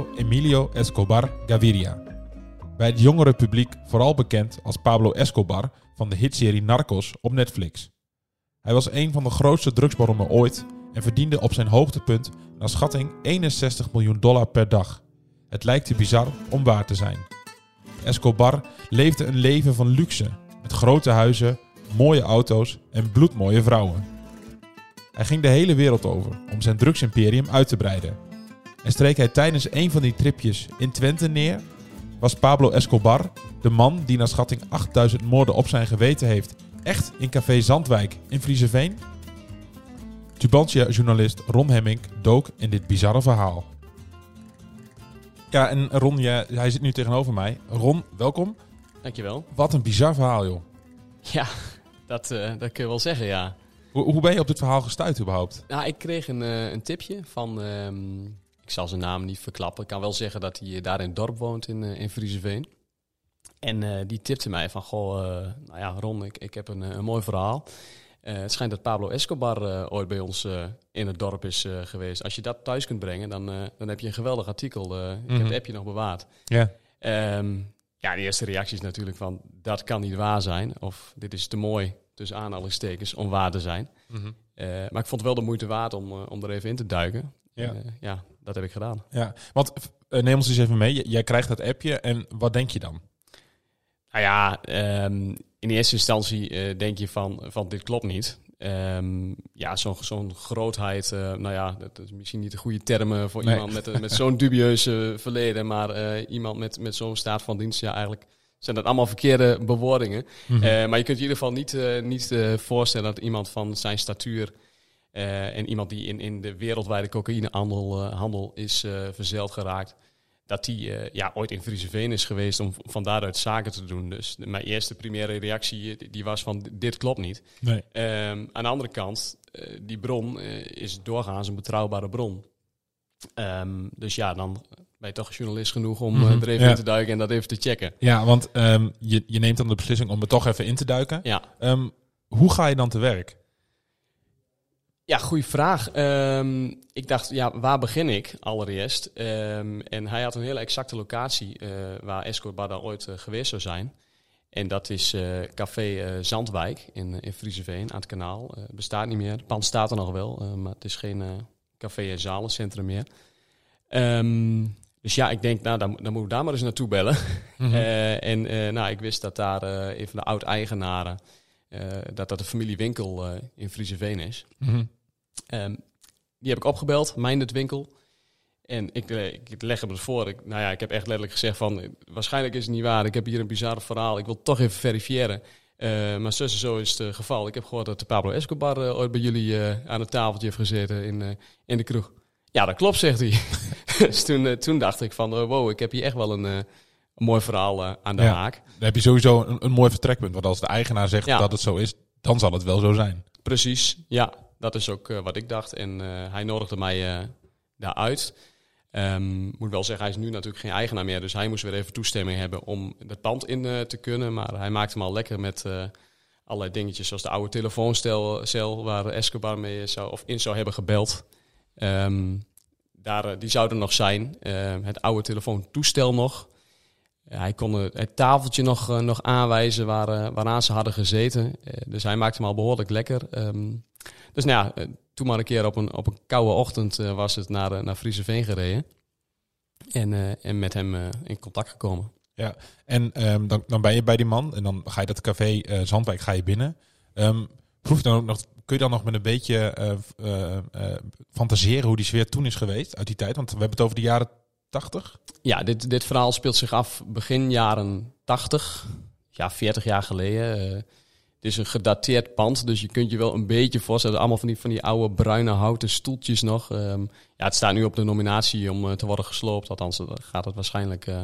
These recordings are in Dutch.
Emilio Escobar Gaviria. Bij het jongere publiek vooral bekend als Pablo Escobar van de hitserie Narcos op Netflix. Hij was een van de grootste drugsbaronnen ooit en verdiende op zijn hoogtepunt naar schatting 61 miljoen dollar per dag. Het lijkt te bizar om waar te zijn. Escobar leefde een leven van luxe, met grote huizen, mooie auto's en bloedmooie vrouwen. Hij ging de hele wereld over om zijn drugsimperium uit te breiden. En streek hij tijdens een van die tripjes in Twente neer, was Pablo Escobar, de man die naar schatting 8000 moorden op zijn geweten heeft, echt in café Zandwijk in Frieseveen? Tubantia-journalist Ron Hemming dook in dit bizarre verhaal. Ja, en Ron, ja, hij zit nu tegenover mij. Ron, welkom. Dankjewel. Wat een bizar verhaal, joh. Ja, dat, eh, dat kun je wel zeggen, ja. Hoe, hoe ben je op dit verhaal gestuurd überhaupt? Nou, ik kreeg een, eh, een tipje van, ehm, zal zijn naam niet verklappen. Ik kan wel zeggen dat hij daar in het dorp woont in, uh, in Frieseveen. En eh, die tipte mij van, goh, eh, nou ja, Ron, ik, ik heb een, een mooi verhaal. Eh, het schijnt dat Pablo Escobar eh, ooit bij ons eh, in het dorp is eh, geweest. Als je dat thuis kunt brengen, dan, eh, dan heb je een geweldig artikel. Eh, Ik Mhm. heb het appje nog bewaard. Ja. Ehm, ja, de eerste reactie is natuurlijk van, dat kan niet waar zijn. Of dit is te mooi, tussen aanhalingstekens, om waar te zijn. Eh, maar ik vond het wel de moeite waard om, eh, om er even in te duiken. Ja. Eh, ja, dat heb ik gedaan. Ja, want eh, neem ons eens even mee. Jij krijgt dat appje en wat denk je dan? Nou ja, ehm, in eerste instantie eh, denk je van, van dit klopt niet. Ehm, ja, zo'n zo'n grootheid, eh, nou ja, dat is misschien niet de goede termen voor Nee. iemand met, met zo'n dubieus eh, verleden. Maar iemand met, met zo'n staat van dienst, ja, eigenlijk zijn dat allemaal verkeerde bewoordingen. Mhm. Maar je kunt je in ieder geval niet, niet voorstellen dat iemand van zijn statuur eh, en iemand die in, in de wereldwijde cocaïnehandel eh, handel is eh verzeild geraakt, dat die ja, ooit in Frieseveen is geweest om van daaruit zaken te doen. Dus de- mijn eerste primaire reactie die was van dit klopt niet. Nee. Ehm, aan de andere kant, die bron is doorgaans een betrouwbare bron. Ehm, dus ja, dan ben je toch journalist genoeg om Mhm, er even ja. in te duiken en dat even te checken. Ja, want ehm, je, je neemt dan de beslissing om er toch even in te duiken. Ja. Hoe ga je dan te werk? Ja, goede vraag. Ehm, ik dacht, ja, waar begin ik allereerst? Ehm, en hij had een hele exacte locatie eh, waar Escobar dan ooit eh, geweest zou zijn. En dat is eh, Café Zandwijk in, in Frieseveen aan het kanaal. Bestaat niet meer. Het pand staat er nog wel, maar het is geen café- en zalencentrum meer. Ehm, dus ja, ik denk, nou, dan, dan moet ik daar maar eens naartoe bellen. Eh, en nou, ik wist dat daar een van de oud-eigenaren, dat dat de familie Winkel eh, in Frieseveen is. Mhm. Ehm, die heb ik opgebeld, Minded Winkel. En ik, eh, ik leg hem het voor. Ik, nou ja, ik heb echt letterlijk gezegd van... eh, waarschijnlijk is het niet waar. Ik heb hier een bizarre verhaal. Ik wil toch even verifiëren. Eh, maar zo, zo is het eh, geval. Ik heb gehoord dat de Pablo Escobar eh, ooit bij jullie eh, aan het tafeltje heeft gezeten in, eh, in de kroeg. Ja, dat klopt, zegt hij. dus toen, eh, toen dacht ik van... eh, wow, ik heb hier echt wel een, eh, een mooi verhaal eh, aan de Ja. haak. Dan heb je sowieso een, een mooi vertrekpunt. Want als de eigenaar zegt Ja. dat het zo is, dan zal het wel zo zijn. Precies, ja. Dat is ook eh, wat ik dacht. En eh, hij nodigde mij daaruit. Ehm moet wel zeggen, hij is nu natuurlijk geen eigenaar meer. Dus hij moest weer even toestemming hebben om het pand in te kunnen. Maar hij maakte hem al lekker met allerlei dingetjes. Zoals de oude telefooncel cel waar Escobar mee zou, of in zou hebben gebeld. Ehm, daar, die zouden nog zijn. Ehm, het oude telefoontoestel nog. Hij kon het tafeltje nog, eh, nog aanwijzen waar, eh, waaraan ze hadden gezeten. Eh, dus hij maakte hem al behoorlijk lekker. Ehm, dus nou ja, toen maar een keer op een, op een koude ochtend was het naar, naar Frieseveen gereden. En, en met hem in contact gekomen. En ehm, dan, dan ben je bij die man en dan ga je dat café Zandwijk ga je binnen. Ehm, proef je dan ook nog, kun je dan nog met een beetje fantaseren hoe die sfeer toen is geweest uit die tijd? Want we hebben het over de jaren 80. Ja, dit, dit verhaal speelt zich af begin jaren 80. Ja, 40 jaar geleden. Eh, het is een gedateerd pand, dus je kunt je wel een beetje voorstellen. Allemaal van die, van die oude bruine houten stoeltjes nog. Ehm, ja, het staat nu op de nominatie om eh, te worden gesloopt. Althans, daar gaat het waarschijnlijk eh,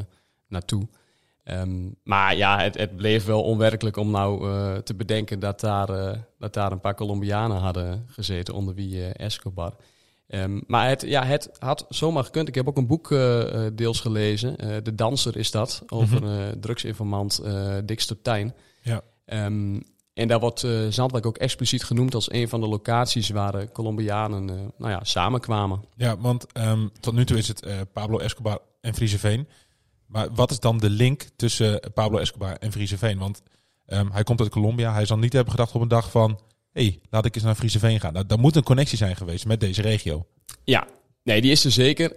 naartoe. Ehm, maar ja, het, het bleef wel onwerkelijk om nou te bedenken dat daar, dat daar een paar Colombianen hadden gezeten, onder wie Escobar. Ehm, maar het, ja, het had zomaar gekund. Ik heb ook een boek eh, eh, deels gelezen. Eh, de Danser is dat, over eh drugsinformant Dick Stotijn. Ja. Ehm, En daar wordt Zandwijk ook expliciet genoemd als een van de locaties waar de Colombianen nou ja, samenkwamen. Ja, want um, tot nu toe is het Pablo Escobar en Frieseveen. Maar wat is dan de link tussen Pablo Escobar en Frieseveen? Want hij komt uit Colombia. Hij zal niet hebben gedacht op een dag van... hey, laat ik eens naar Frieseveen gaan. Nou, daar moet een connectie zijn geweest met deze regio. Ja, nee, die is er zeker.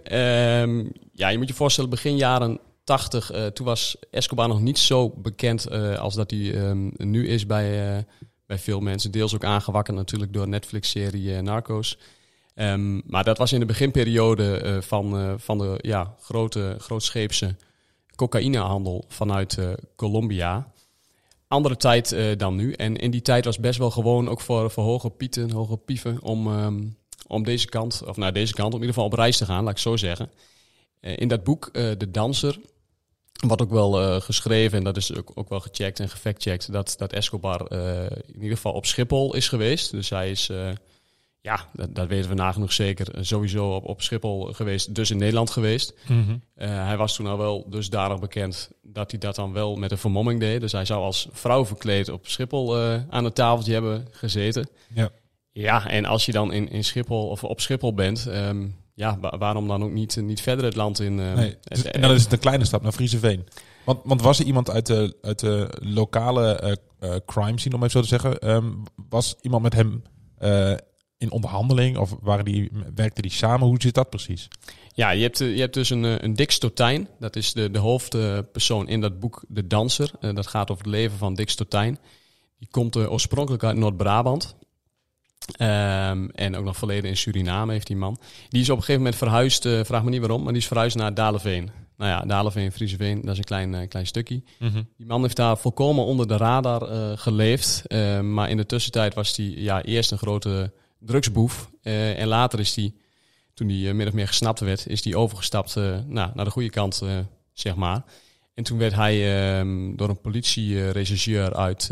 Um, ja, je moet je voorstellen, begin jaren 80, uh, toen was Escobar nog niet zo bekend uh, als dat hij um, nu is bij, uh, bij veel mensen. Deels ook aangewakkerd natuurlijk door Netflix-serie Narcos. Um, maar dat was in de beginperiode van, van de ja, grote, grootscheepse cocaïnehandel vanuit Colombia. Andere tijd dan nu. En in die tijd was best wel gewoon, ook voor, voor hoge pieten, hoge pieven, om, um, om deze kant, of naar deze kant, om in ieder geval op reis te gaan, laat ik zo zeggen. in dat boek, De Danser, wat ook wel geschreven, en dat is ook, ook wel gecheckt en gefactcheckt, dat, dat Escobar in ieder geval op Schiphol is geweest. Dus hij is, ja, dat, dat, weten we nagenoeg zeker, sowieso op, op Schiphol geweest, dus in Nederland geweest. Mm -hmm. hij was toen al wel dusdanig bekend dat hij dat dan wel met een vermomming deed. Dus hij zou als vrouw verkleed op Schiphol aan het tafeltje hebben gezeten. Ja, ja en als je dan in, in Schiphol of op Schiphol bent, um, ja, waarom dan ook niet, niet verder het land in? Uh, nee, dus, en dan is het een kleine stap naar Frieseveen. Want, want was er iemand uit de, uit de lokale uh, uh, crime scene, om even zo te zeggen, um, was iemand met hem in onderhandeling of waren die, werkten die samen? Hoe zit dat precies? Ja, je hebt, je hebt dus een, een Dick Stotijn. Dat is de, de hoofdpersoon in dat boek De Danser. dat gaat over het leven van Dick Stotijn. Die komt oorspronkelijk uit Noord-Brabant. Um, en ook nog verleden in Suriname heeft die man. Die is op een gegeven moment verhuisd, uh, vraag me niet waarom, maar die is verhuisd naar Daleveen. Nou ja, Daleveen, Frieseveen, dat is een klein, klein stukje. Mm -hmm. Die man heeft daar volkomen onder de radar geleefd. maar in de tussentijd was hij ja, eerst een grote drugsboef. en later is hij, toen hij min of meer gesnapt werd, is hij overgestapt nou, naar de goede kant, zeg maar. En toen werd hij ehm, door een politierechercheur uit,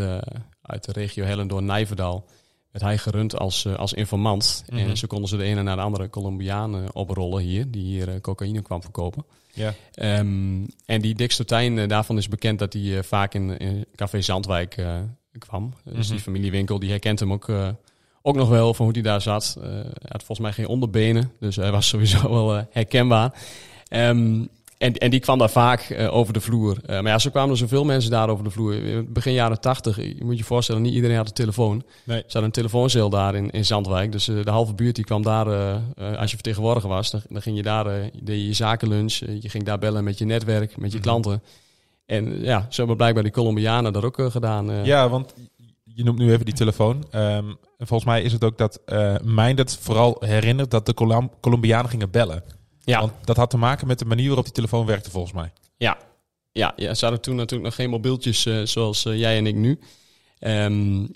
uit de regio Hellendoorn-Nijverdal werd hij gerund als, uh, als informant. Mm -hmm. En zo konden ze de ene naar de andere Colombiaan oprollen hier, die hier uh, cocaïne kwam verkopen. Ja. Um, en die Dick Stotijn, uh, daarvan is bekend dat hij vaak in, in Café Zandwijk kwam. Mm -hmm. Dus die familiewinkel, die herkent hem ook, ook nog wel van hoe hij daar zat. hij had volgens mij geen onderbenen, dus hij was sowieso wel herkenbaar. Um, en, en die kwam daar vaak uh, over de vloer. Maar ja, zo kwamen er zoveel mensen daar over de vloer. Begin jaren tachtig, je moet je voorstellen, niet iedereen had een telefoon. Nee. Er zat een telefooncel daar in, in Zandwijk. Dus de halve buurt die kwam daar, als je vertegenwoordiger was, dan, dan ging je daar, deed je zakenlunch. je ging daar bellen met je netwerk, met je mm -hmm. klanten. En ja, zo hebben blijkbaar die Colombianen dat ook gedaan. Ja, want je noemt nu even die telefoon. Um, en volgens mij is het ook dat mij dat vooral herinnert dat de Colom Colombianen gingen bellen. Ja. Want dat had te maken met de manier waarop die telefoon werkte, volgens mij. Ja, ja, ja ze hadden toen natuurlijk nog geen mobieltjes uh, zoals uh, jij en ik nu. Um,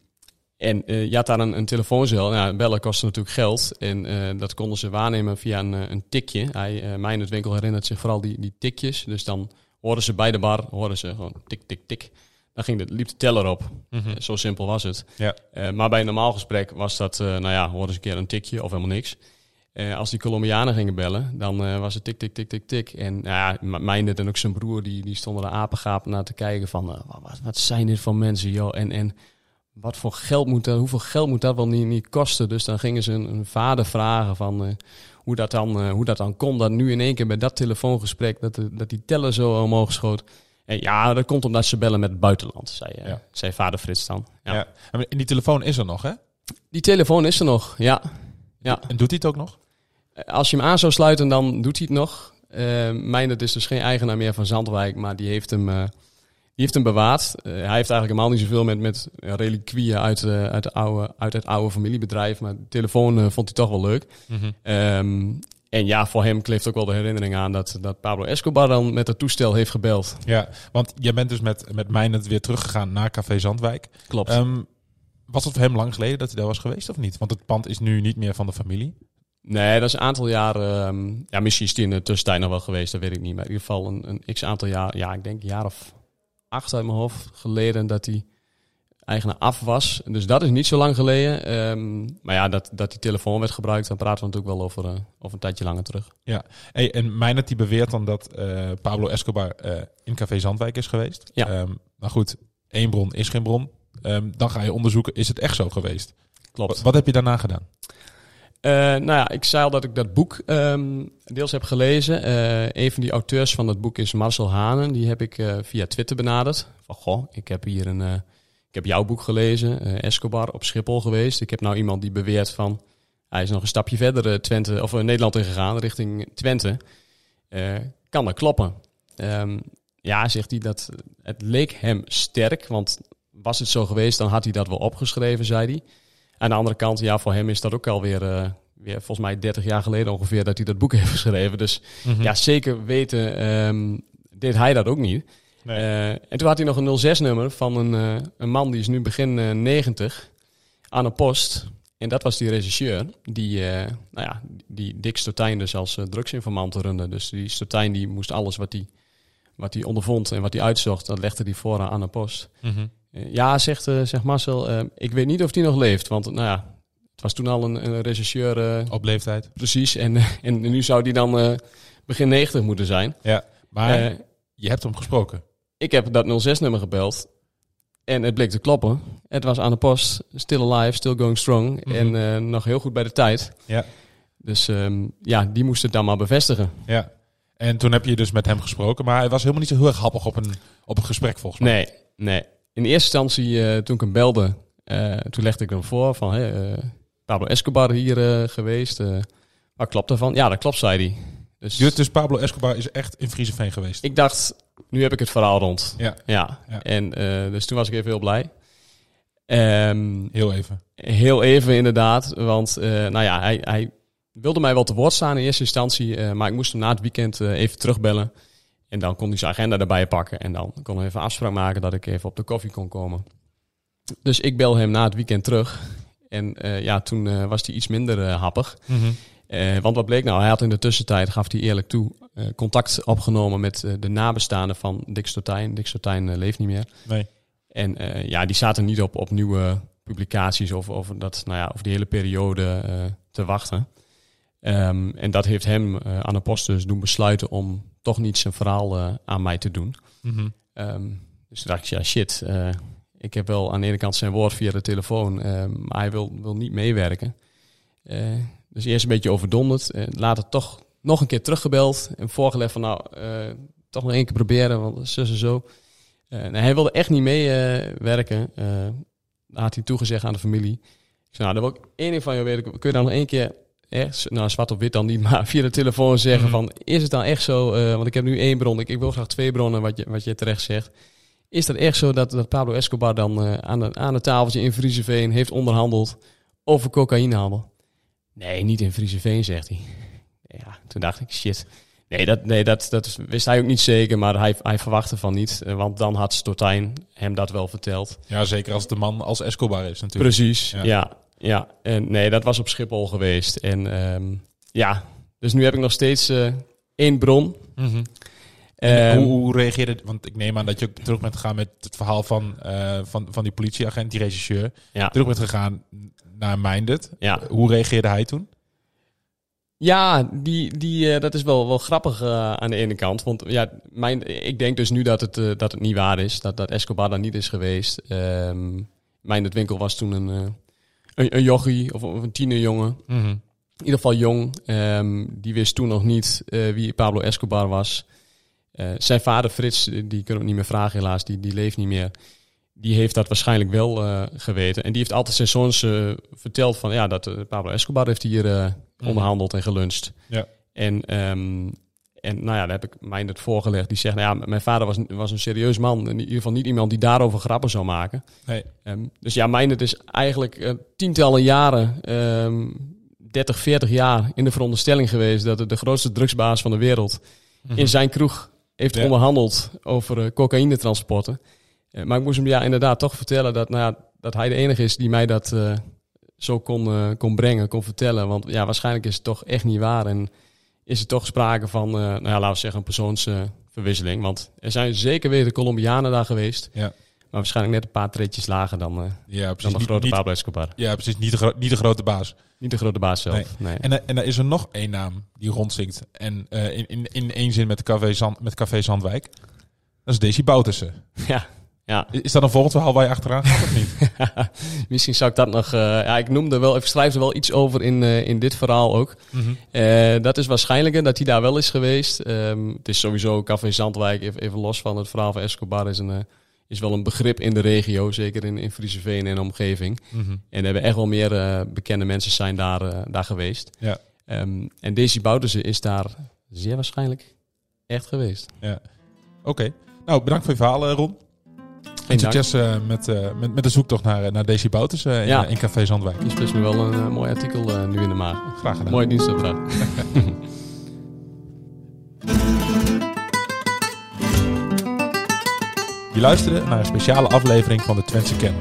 en uh, je had daar een, een telefooncel. Nou, bellen kostte natuurlijk geld. En dat konden ze waarnemen via een, een tikje. Hij, mij in het winkel herinnert zich vooral die, die tikjes. Dus dan hoorden ze bij de bar, hoorden ze gewoon tik, tik, tik. Dan ging de, liep de teller op. Mm -hmm. zo simpel was het. Ja. maar bij een normaal gesprek was dat, nou ja, hoorden ze een keer een tikje of helemaal niks. Uh, als die Colombianen gingen bellen, dan was het tik, tik, tik, tik, tik. En nou ja, mijn en ook zijn broer, die, die stonden er apengaap naar te kijken van... Wat, wat, zijn dit voor mensen, joh? En, en wat voor geld moet dat, hoeveel geld moet dat wel niet, niet kosten? Dus dan gingen ze een, een vader vragen van hoe, dat dan, hoe dat dan kon. Dat nu in één keer bij dat telefoongesprek, dat, dat die teller zo omhoog schoot. En ja, dat komt omdat ze bellen met het buitenland, zei, ja. zei vader Frits dan. Ja. En die telefoon is er nog, hè? Die telefoon is er nog, ja. ja. En doet hij het ook nog? Als je hem aan zou sluiten, dan doet hij het nog. Uh, Meindert is dus geen eigenaar meer van Zandwijk, maar die heeft hem, uh, die heeft hem bewaard. Uh, hij heeft eigenlijk helemaal niet zoveel met, met reliquieën uit, uit, de oude, uit het oude familiebedrijf. Maar de telefoon vond hij toch wel leuk. Mm -hmm. um, en ja, voor hem kleeft ook wel de herinnering aan dat, dat Pablo Escobar dan met het toestel heeft gebeld. Ja, want jij bent dus met, met Meindert weer teruggegaan naar Café Zandwijk. Klopt. Um, was het voor hem lang geleden dat hij daar was geweest of niet? Want het pand is nu niet meer van de familie. Nee, dat is een aantal jaren. Um, ja, misschien is die in de tussentijd nog wel geweest, dat weet ik niet. Maar in ieder geval een, een x aantal jaar, ja, ik denk een jaar of acht uit mijn hoofd geleden dat die eigenaar af was. Dus dat is niet zo lang geleden. Um, maar ja, dat, dat die telefoon werd gebruikt, dan praten we natuurlijk wel over, uh, over een tijdje langer terug. Ja, hey, en Meijnet die beweert dan dat uh, Pablo Escobar uh, in Café Zandwijk is geweest. Ja. Um, maar goed, één bron is geen bron. Ehm, dan ga je onderzoeken, is het echt zo geweest? Klopt. Wat, wat heb je daarna gedaan? Eh, nou ja, ik zei al dat ik dat boek ehm, deels heb gelezen. Eh, een van die auteurs van dat boek is Marcel Hanen. Die heb ik eh, via Twitter benaderd. Van goh, ik heb hier een, eh, ik heb jouw boek gelezen, eh, Escobar op Schiphol geweest. Ik heb nou iemand die beweert van, hij is nog een stapje verder eh, Twente of eh, Nederland ingegaan richting Twente. Kan dat kloppen? Ehm, ja, zegt hij dat het leek hem sterk, want was het zo geweest, dan had hij dat wel opgeschreven, zei hij. Aan de andere kant, ja, voor hem is dat ook alweer, eh weer volgens mij 30 jaar geleden ongeveer dat hij dat boek heeft geschreven. Dus ja, zeker weten ehm, deed hij dat ook niet. Nee. Eh, en toen had hij nog een 06-nummer van een, eh, een man die is nu begin eh, 90 aan een post. En dat was die regisseur die, eh, nou ja, die Dick Stotijn dus als drugsinformant runde. Dus die Stotijn die moest alles wat hij wat hij ondervond en wat hij uitzocht, dat legde hij voor aan een post. Mhm. Ja, zegt, zegt Marcel, ik weet niet of hij nog leeft. Want nou ja, het was toen al een, een regisseur Op leeftijd. precies. En, en nu zou die dan begin 90 moeten zijn. Ja. Maar je hebt hem gesproken. Ik heb dat 06-nummer gebeld. En het bleek te kloppen. Het was aan de post. Still alive, still going strong. Mhm. En eh, nog heel goed bij de tijd. Ja. Dus ehm, ja, die moest het dan maar bevestigen. Ja. En toen heb je dus met hem gesproken, maar hij was helemaal niet zo heel erg happig op een, op een gesprek volgens mij. Nee, nee. In eerste instantie, eh, toen ik hem belde, eh, toen legde ik hem voor van... Hey, Pablo Escobar hier geweest. wat klopt daarvan? Ja, dat klopt, zei hij. Dus Dus, dus Pablo Escobar is echt in Frieseveen geweest. ik dacht, nu heb ik het verhaal rond. Ja. Ja, Ja. en eh, dus toen was ik even heel blij. Ehm, Heel even. Heel even inderdaad, want eh, nou ja, hij, hij wilde mij wel te woord staan in eerste instantie, eh, maar ik moest hem na het weekend even terugbellen. En dan kon hij zijn agenda erbij pakken en dan kon hij even afspraak maken dat ik even op de koffie kon komen. Dus ik bel hem na het weekend terug en ja, toen was hij iets minder happig. Eh, want wat bleek nou? Hij had in de tussentijd, gaf hij eerlijk toe, eh, contact opgenomen met eh, de nabestaanden van Dick Stotijn. Dick Stotijn eh, leeft niet meer. Nee. En ja, die zaten niet op, op nieuwe publicaties of over, dat, nou ja, over die hele periode te wachten. Ehm, en dat heeft hem aan de post dus doen besluiten om toch niet zijn verhaal aan mij te doen. Mhm. Ehm, dus toen dacht ik, ja shit, ik heb wel aan de ene kant zijn woord via de telefoon, maar hij wil, wil niet meewerken. Dus eerst een beetje overdonderd, eh, later toch nog een keer teruggebeld en voorgelegd van nou, eh, toch nog één keer proberen, want zus en zo. Eh, hij wilde echt niet meewerken. Eh had hij toegezegd aan de familie. Ik zei, nou, dan wil ik één ding van je weten. Kun je dan nog één keer, echt, nou zwart op wit dan niet, maar via de telefoon zeggen Mhm. van, is het dan echt zo, want ik heb nu één bron, ik, ik wil graag twee bronnen, wat je, wat je terecht zegt. Is dat echt zo dat, dat Pablo Escobar dan aan, aan een tafeltje in Frieseveen heeft onderhandeld over cocaïnehandel? Nee, niet in Frieseveen, zegt hij. Ja, toen dacht ik, shit. Nee, dat, nee dat, dat wist hij ook niet zeker, maar hij, hij verwachtte van niet. eh, Want dan had Stotijn hem dat wel verteld. Ja, zeker als de man als Escobar is natuurlijk. Precies, Ja. ja. ja. En nee, dat was op Schiphol geweest. En ehm, ja, dus nu heb ik nog steeds eh, één bron. Mhm. En Ehm, hoe, hoe reageerde... Want ik neem aan dat je ook terug bent gegaan met het verhaal van, eh, van, van die politieagent, die regisseur. ja. Terug bent gegaan naar Minded. Ja. Hoe reageerde hij toen? Ja, die, die, eh, dat is wel, wel grappig eh, aan de ene kant. Want ja, mijn, ik denk dus nu dat het, dat het niet waar is. Dat, dat Escobar daar niet is geweest. Ehm mijn het winkel was toen een, een, een jochie of, of een tienerjongen. In ieder geval jong. Ehm, die wist toen nog niet wie Pablo Escobar was. Eh, zijn vader Frits, die kunnen we niet meer vragen helaas, die, die leeft niet meer. Die heeft dat waarschijnlijk wel eh, geweten. En die heeft altijd zijn zoons eh, verteld van ja, dat Pablo Escobar heeft hier Mhm. onderhandeld en geluncht. Ja. En, ehm, en nou ja, daar heb ik mij het voorgelegd. Die zegt, nou ja, mijn vader was, was een serieus man. In ieder geval niet iemand die daarover grappen zou maken. Nee. Ehm, dus ja, mijn het is eigenlijk tientallen jaren, ehm 30, 40 jaar in de veronderstelling geweest dat het de grootste drugsbaas van de wereld in zijn kroeg heeft. Ja. onderhandeld over eh, cocaïnetransporten. Eh, maar ik moest hem ja inderdaad toch vertellen dat, nou ja, dat hij de enige is die mij dat eh, zo kon, kon brengen, kon vertellen. Want ja, waarschijnlijk is het toch echt niet waar. En is er toch sprake van, nou ja, laten we zeggen, een persoonsverwisseling. Want er zijn zeker weten Colombianen daar geweest. Ja. Maar waarschijnlijk net een paar treetjes lager dan, eh, Ja, dan precies. de Niet, grote niet, Pablo Escobar. ja, precies. Niet de, gro- niet de grote baas. Niet de grote baas zelf. Nee. En, eh, en dan is er nog één naam die rondzinkt. En eh, in, in, in één zin met Café, Zand, met Café Zandwijk. Dat is Daisy Boutersen. Ja, Ja. Is dat een volgend verhaal waar je achteraan gaat of niet? Misschien zou ik dat nog... ja, ik noemde wel, ik schrijf er wel iets over in, in dit verhaal ook. Eh, dat is waarschijnlijker dat hij daar wel is geweest. Ehm, het is sowieso Café Zandwijk, even, even los van het verhaal van Escobar, is, een, is wel een begrip in de regio, zeker in, in Frieseveen en omgeving. Mhm. En er hebben echt wel meer eh, bekende mensen zijn daar, eh, daar geweest. Ja. Ehm, en Daisy Bouterse is daar zeer waarschijnlijk echt geweest. Oké. Nou, bedankt voor je verhaal, eh, Ron. En succes met, met, met de zoektocht naar, naar Daisy Bouters in, Ja. in Café Zandwijk. Je splitst me wel een mooi artikel nu in de maag. Graag gedaan. Mooie dienstopdracht. Je luisterde naar een speciale aflevering van de Twentse Ken.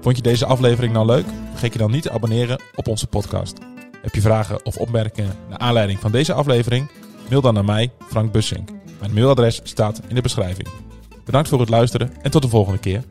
Vond je deze aflevering nou leuk? Vergeet je dan niet te abonneren op onze podcast. Heb je vragen of opmerkingen naar aanleiding van deze aflevering? Mail dan naar mij, Frank Bussink. Mijn mailadres staat in de beschrijving. Bedankt voor het luisteren en tot de volgende keer.